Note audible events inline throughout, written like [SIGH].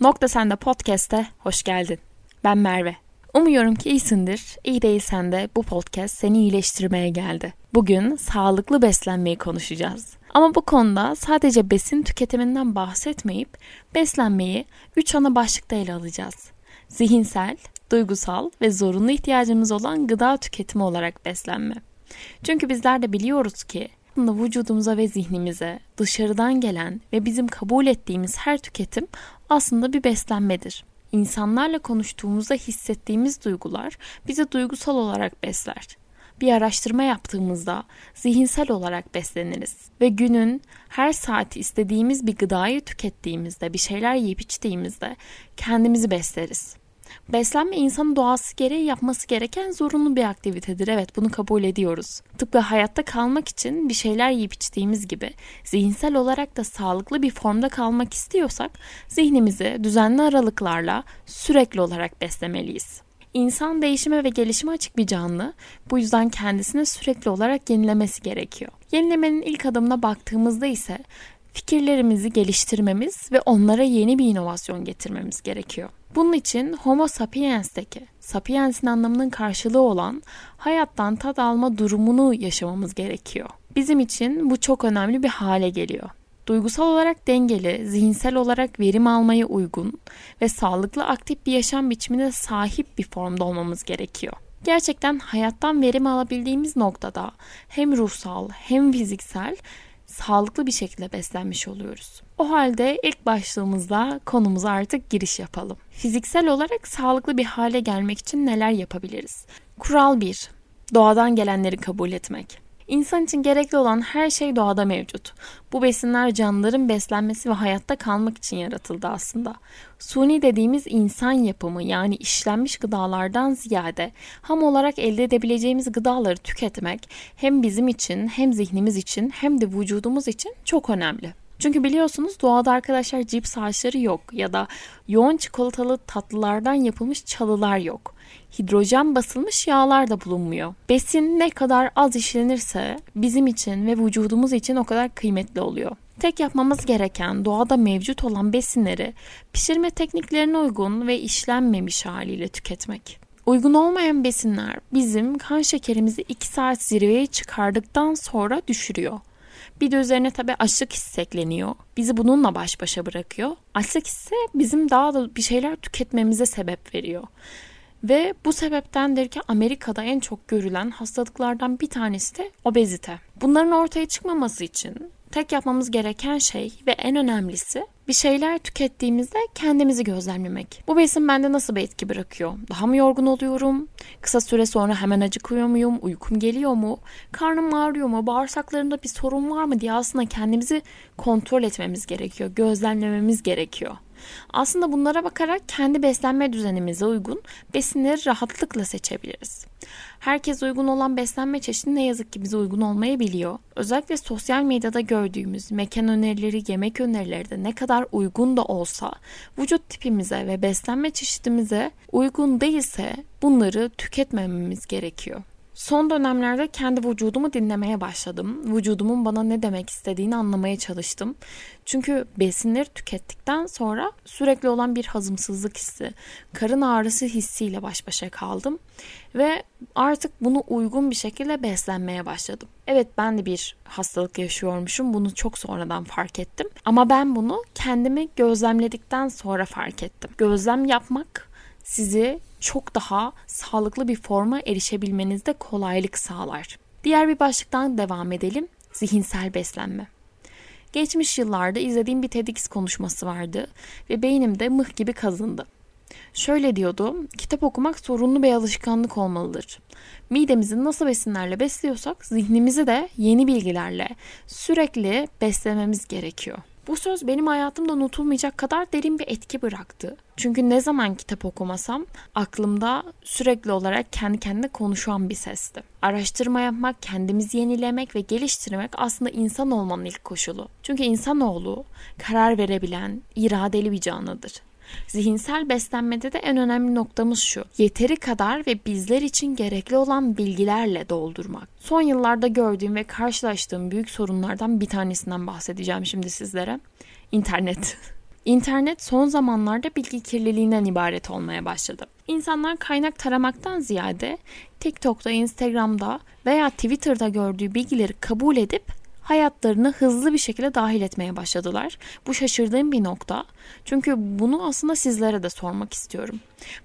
Nokta Sende Podcast'e hoş geldin. Ben Merve. Umuyorum ki iyisindir. İyi değilsen de bu podcast seni iyileştirmeye geldi. Bugün sağlıklı beslenmeyi konuşacağız. Ama bu konuda sadece besin tüketiminden bahsetmeyip beslenmeyi 3 ana başlıkta ele alacağız. Zihinsel, duygusal ve zorunlu ihtiyacımız olan gıda tüketimi olarak beslenme. Çünkü bizler de biliyoruz ki aslında vücudumuza ve zihnimize dışarıdan gelen ve bizim kabul ettiğimiz her tüketim aslında bir beslenmedir. İnsanlarla konuştuğumuzda hissettiğimiz duygular bizi duygusal olarak besler. Bir araştırma yaptığımızda zihinsel olarak besleniriz ve günün her saati istediğimiz bir gıdayı tükettiğimizde, bir şeyler yiyip içtiğimizde kendimizi besleriz. Beslenme insanın doğası gereği yapması gereken zorunlu bir aktivitedir. Evet bunu kabul ediyoruz. Tıpkı hayatta kalmak için bir şeyler yiyip içtiğimiz gibi zihinsel olarak da sağlıklı bir formda kalmak istiyorsak zihnimizi düzenli aralıklarla sürekli olarak beslemeliyiz. İnsan değişime ve gelişime açık bir canlı. Bu yüzden kendisine sürekli olarak yenilemesi gerekiyor. Yenilemenin ilk adımına baktığımızda ise fikirlerimizi geliştirmemiz ve onlara yeni bir inovasyon getirmemiz gerekiyor. Bunun için Homo sapiens'teki sapiens'in anlamının karşılığı olan hayattan tad alma durumunu yaşamamız gerekiyor. Bizim için bu çok önemli bir hale geliyor. Duygusal olarak dengeli, zihinsel olarak verim almaya uygun ve sağlıklı aktif bir yaşam biçimine sahip bir formda olmamız gerekiyor. Gerçekten hayattan verim alabildiğimiz noktada hem ruhsal hem fiziksel sağlıklı bir şekilde beslenmiş oluyoruz. O halde ilk başlığımızda konumuza artık giriş yapalım. Fiziksel olarak sağlıklı bir hale gelmek için neler yapabiliriz? Kural 1. Doğadan gelenleri kabul etmek. İnsan için gerekli olan her şey doğada mevcut. Bu besinler canlıların beslenmesi ve hayatta kalmak için yaratıldı aslında. Suni dediğimiz insan yapımı yani işlenmiş gıdalardan ziyade ham olarak elde edebileceğimiz gıdaları tüketmek hem bizim için hem zihnimiz için hem de vücudumuz için çok önemli. Çünkü biliyorsunuz doğada arkadaşlar cips ağaçları yok ya da yoğun çikolatalı tatlılardan yapılmış çalılar yok. Hidrojen basılmış yağlar da bulunmuyor. Besin ne kadar az işlenirse bizim için ve vücudumuz için o kadar kıymetli oluyor. Tek yapmamız gereken doğada mevcut olan besinleri pişirme tekniklerine uygun ve işlenmemiş haliyle tüketmek. Uygun olmayan besinler bizim kan şekerimizi 2 saat zirveye çıkardıktan sonra düşürüyor. Bir de üzerine tabii açlık hissi. Bizi bununla baş başa bırakıyor. Açlık hissi bizim daha da bir şeyler tüketmemize sebep veriyor. Ve bu sebeptendir ki Amerika'da en çok görülen hastalıklardan bir tanesi de obezite. Bunların ortaya çıkmaması için tek yapmamız gereken şey ve en önemlisi bir şeyler tükettiğimizde kendimizi gözlemlemek. Bu besin bende nasıl bir etki bırakıyor? Daha mı yorgun oluyorum? Kısa süre sonra hemen acıkıyor muyum? Uykum geliyor mu? Karnım ağrıyor mu? Bağırsaklarımda bir sorun var mı diye aslında kendimizi kontrol etmemiz gerekiyor. Gözlemlememiz gerekiyor. Aslında bunlara bakarak kendi beslenme düzenimize uygun besinleri rahatlıkla seçebiliriz. Herkes uygun olan beslenme çeşidi ne yazık ki bize uygun olmayabiliyor. Özellikle sosyal medyada gördüğümüz mekan önerileri, yemek önerileri de ne kadar uygun da olsa vücut tipimize ve beslenme çeşidimize uygun değilse bunları tüketmememiz gerekiyor. Son dönemlerde kendi vücudumu dinlemeye başladım. Vücudumun bana ne demek istediğini anlamaya çalıştım. Çünkü besinleri tükettikten sonra sürekli olan bir hazımsızlık hissi, karın ağrısı hissiyle baş başa kaldım. Ve artık bunu uygun bir şekilde beslenmeye başladım. Evet ben de bir hastalık yaşıyormuşum. Bunu çok sonradan fark ettim. Ama ben bunu kendimi gözlemledikten sonra fark ettim. Gözlem yapmak sizi çok daha sağlıklı bir forma erişebilmenizde kolaylık sağlar. Diğer bir başlıktan devam edelim. Zihinsel beslenme. Geçmiş yıllarda izlediğim bir TEDx konuşması vardı ve beynimde mıh gibi kazındı. Şöyle diyordu, kitap okumak zorunlu bir alışkanlık olmalıdır. Midemizi nasıl besinlerle besliyorsak zihnimizi de yeni bilgilerle sürekli beslememiz gerekiyor. Bu söz benim hayatımda unutulmayacak kadar derin bir etki bıraktı. Çünkü ne zaman kitap okumasam aklımda sürekli olarak kendi kendine konuşan bir sesti. Araştırma yapmak, kendimizi yenilemek ve geliştirmek aslında insan olmanın ilk koşulu. Çünkü insanoğlu karar verebilen, iradeli bir canlıdır. Zihinsel beslenmede de en önemli noktamız şu. Yeteri kadar ve bizler için gerekli olan bilgilerle doldurmak. Son yıllarda gördüğüm ve karşılaştığım büyük sorunlardan bir tanesinden bahsedeceğim şimdi sizlere. İnternet. [LAUGHS] İnternet son zamanlarda bilgi kirliliğinden ibaret olmaya başladı. İnsanlar kaynak taramaktan ziyade TikTok'ta, Instagram'da veya Twitter'da gördüğü bilgileri kabul edip hayatlarını hızlı bir şekilde dahil etmeye başladılar. Bu şaşırdığım bir nokta. Çünkü bunu aslında sizlere de sormak istiyorum.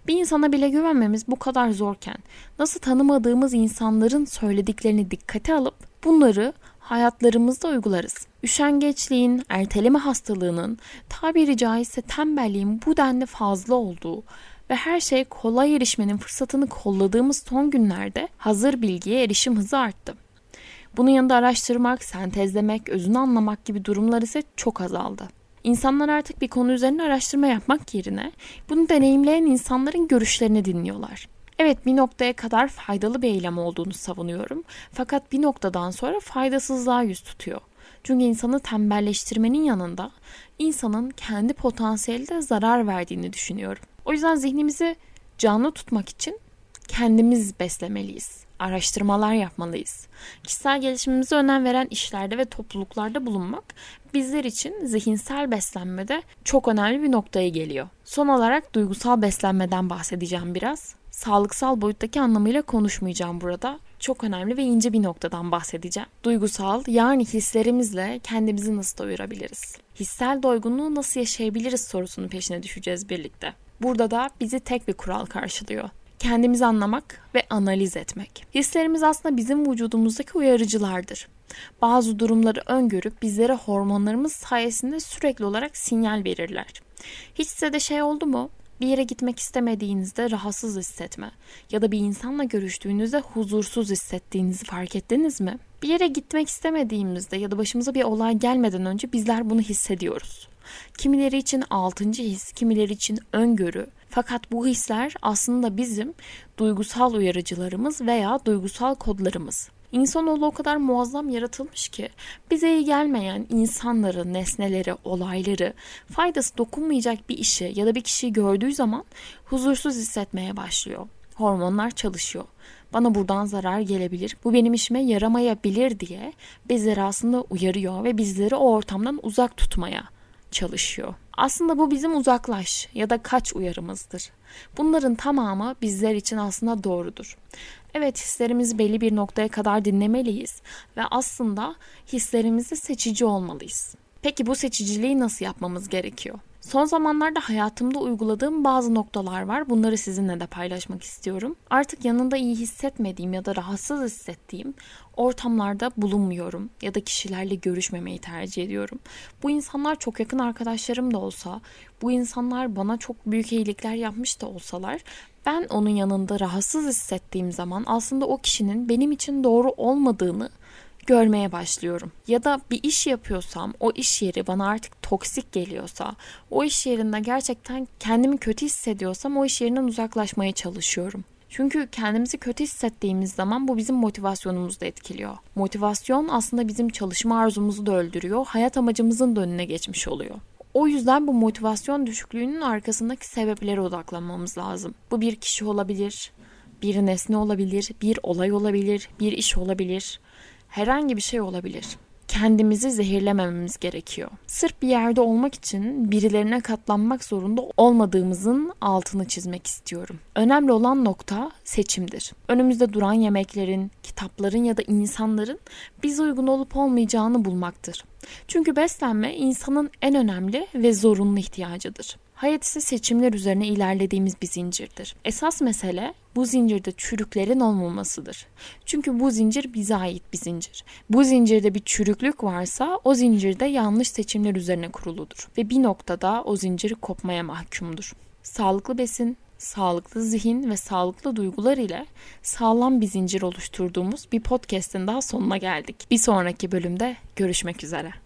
Bir insana bile güvenmemiz bu kadar zorken nasıl tanımadığımız insanların söylediklerini dikkate alıp bunları hayatlarımızda uygularız. Üşengeçliğin, erteleme hastalığının, tabiri caizse tembelliğin bu denli fazla olduğu ve her şey kolay erişmenin fırsatını kolladığımız son günlerde hazır bilgiye erişim hızı arttı. Bunun yanında araştırmak, sentezlemek, özünü anlamak gibi durumlar ise çok azaldı. İnsanlar artık bir konu üzerine araştırma yapmak yerine bunu deneyimleyen insanların görüşlerini dinliyorlar. Evet bir noktaya kadar faydalı bir eylem olduğunu savunuyorum. Fakat bir noktadan sonra faydasızlığa yüz tutuyor. Çünkü insanı tembelleştirmenin yanında insanın kendi potansiyeli de zarar verdiğini düşünüyorum. O yüzden zihnimizi canlı tutmak için kendimiz beslemeliyiz. Araştırmalar yapmalıyız. Kişisel gelişimimize önem veren işlerde ve topluluklarda bulunmak bizler için zihinsel beslenmede çok önemli bir noktaya geliyor. Son olarak duygusal beslenmeden bahsedeceğim biraz. Sağlıksal boyuttaki anlamıyla konuşmayacağım burada. Çok önemli ve ince bir noktadan bahsedeceğim. Duygusal yani hislerimizle kendimizi nasıl doyurabiliriz? Hissel doygunluğu nasıl yaşayabiliriz sorusunun peşine düşeceğiz birlikte. Burada da bizi tek bir kural karşılıyor kendimizi anlamak ve analiz etmek. Hislerimiz aslında bizim vücudumuzdaki uyarıcılardır. Bazı durumları öngörüp bizlere hormonlarımız sayesinde sürekli olarak sinyal verirler. Hiç size de şey oldu mu? Bir yere gitmek istemediğinizde rahatsız hissetme ya da bir insanla görüştüğünüzde huzursuz hissettiğinizi fark ettiniz mi? Bir yere gitmek istemediğimizde ya da başımıza bir olay gelmeden önce bizler bunu hissediyoruz. Kimileri için altıncı his, kimileri için öngörü. Fakat bu hisler aslında bizim duygusal uyarıcılarımız veya duygusal kodlarımız. İnsanoğlu o kadar muazzam yaratılmış ki bize iyi gelmeyen insanları, nesneleri, olayları, faydası dokunmayacak bir işi ya da bir kişiyi gördüğü zaman huzursuz hissetmeye başlıyor. Hormonlar çalışıyor. Bana buradan zarar gelebilir, bu benim işime yaramayabilir diye bizleri aslında uyarıyor ve bizleri o ortamdan uzak tutmaya çalışıyor. Aslında bu bizim uzaklaş ya da kaç uyarımızdır. Bunların tamamı bizler için aslında doğrudur. Evet hislerimizi belli bir noktaya kadar dinlemeliyiz ve aslında hislerimizi seçici olmalıyız. Peki bu seçiciliği nasıl yapmamız gerekiyor? Son zamanlarda hayatımda uyguladığım bazı noktalar var. Bunları sizinle de paylaşmak istiyorum. Artık yanında iyi hissetmediğim ya da rahatsız hissettiğim ortamlarda bulunmuyorum ya da kişilerle görüşmemeyi tercih ediyorum. Bu insanlar çok yakın arkadaşlarım da olsa, bu insanlar bana çok büyük iyilikler yapmış da olsalar ben onun yanında rahatsız hissettiğim zaman aslında o kişinin benim için doğru olmadığını görmeye başlıyorum. Ya da bir iş yapıyorsam o iş yeri bana artık toksik geliyorsa, o iş yerinde gerçekten kendimi kötü hissediyorsam o iş yerinden uzaklaşmaya çalışıyorum. Çünkü kendimizi kötü hissettiğimiz zaman bu bizim motivasyonumuzu da etkiliyor. Motivasyon aslında bizim çalışma arzumuzu da öldürüyor, hayat amacımızın da önüne geçmiş oluyor. O yüzden bu motivasyon düşüklüğünün arkasındaki sebeplere odaklanmamız lazım. Bu bir kişi olabilir, bir nesne olabilir, bir olay olabilir, bir iş olabilir herhangi bir şey olabilir. Kendimizi zehirlemememiz gerekiyor. Sırf bir yerde olmak için birilerine katlanmak zorunda olmadığımızın altını çizmek istiyorum. Önemli olan nokta seçimdir. Önümüzde duran yemeklerin, kitapların ya da insanların biz uygun olup olmayacağını bulmaktır. Çünkü beslenme insanın en önemli ve zorunlu ihtiyacıdır. Hayat ise seçimler üzerine ilerlediğimiz bir zincirdir. Esas mesele bu zincirde çürüklerin olmamasıdır. Çünkü bu zincir bize ait bir zincir. Bu zincirde bir çürüklük varsa o zincirde yanlış seçimler üzerine kuruludur ve bir noktada o zinciri kopmaya mahkumdur. Sağlıklı besin, sağlıklı zihin ve sağlıklı duygular ile sağlam bir zincir oluşturduğumuz bir podcast'in daha sonuna geldik. Bir sonraki bölümde görüşmek üzere.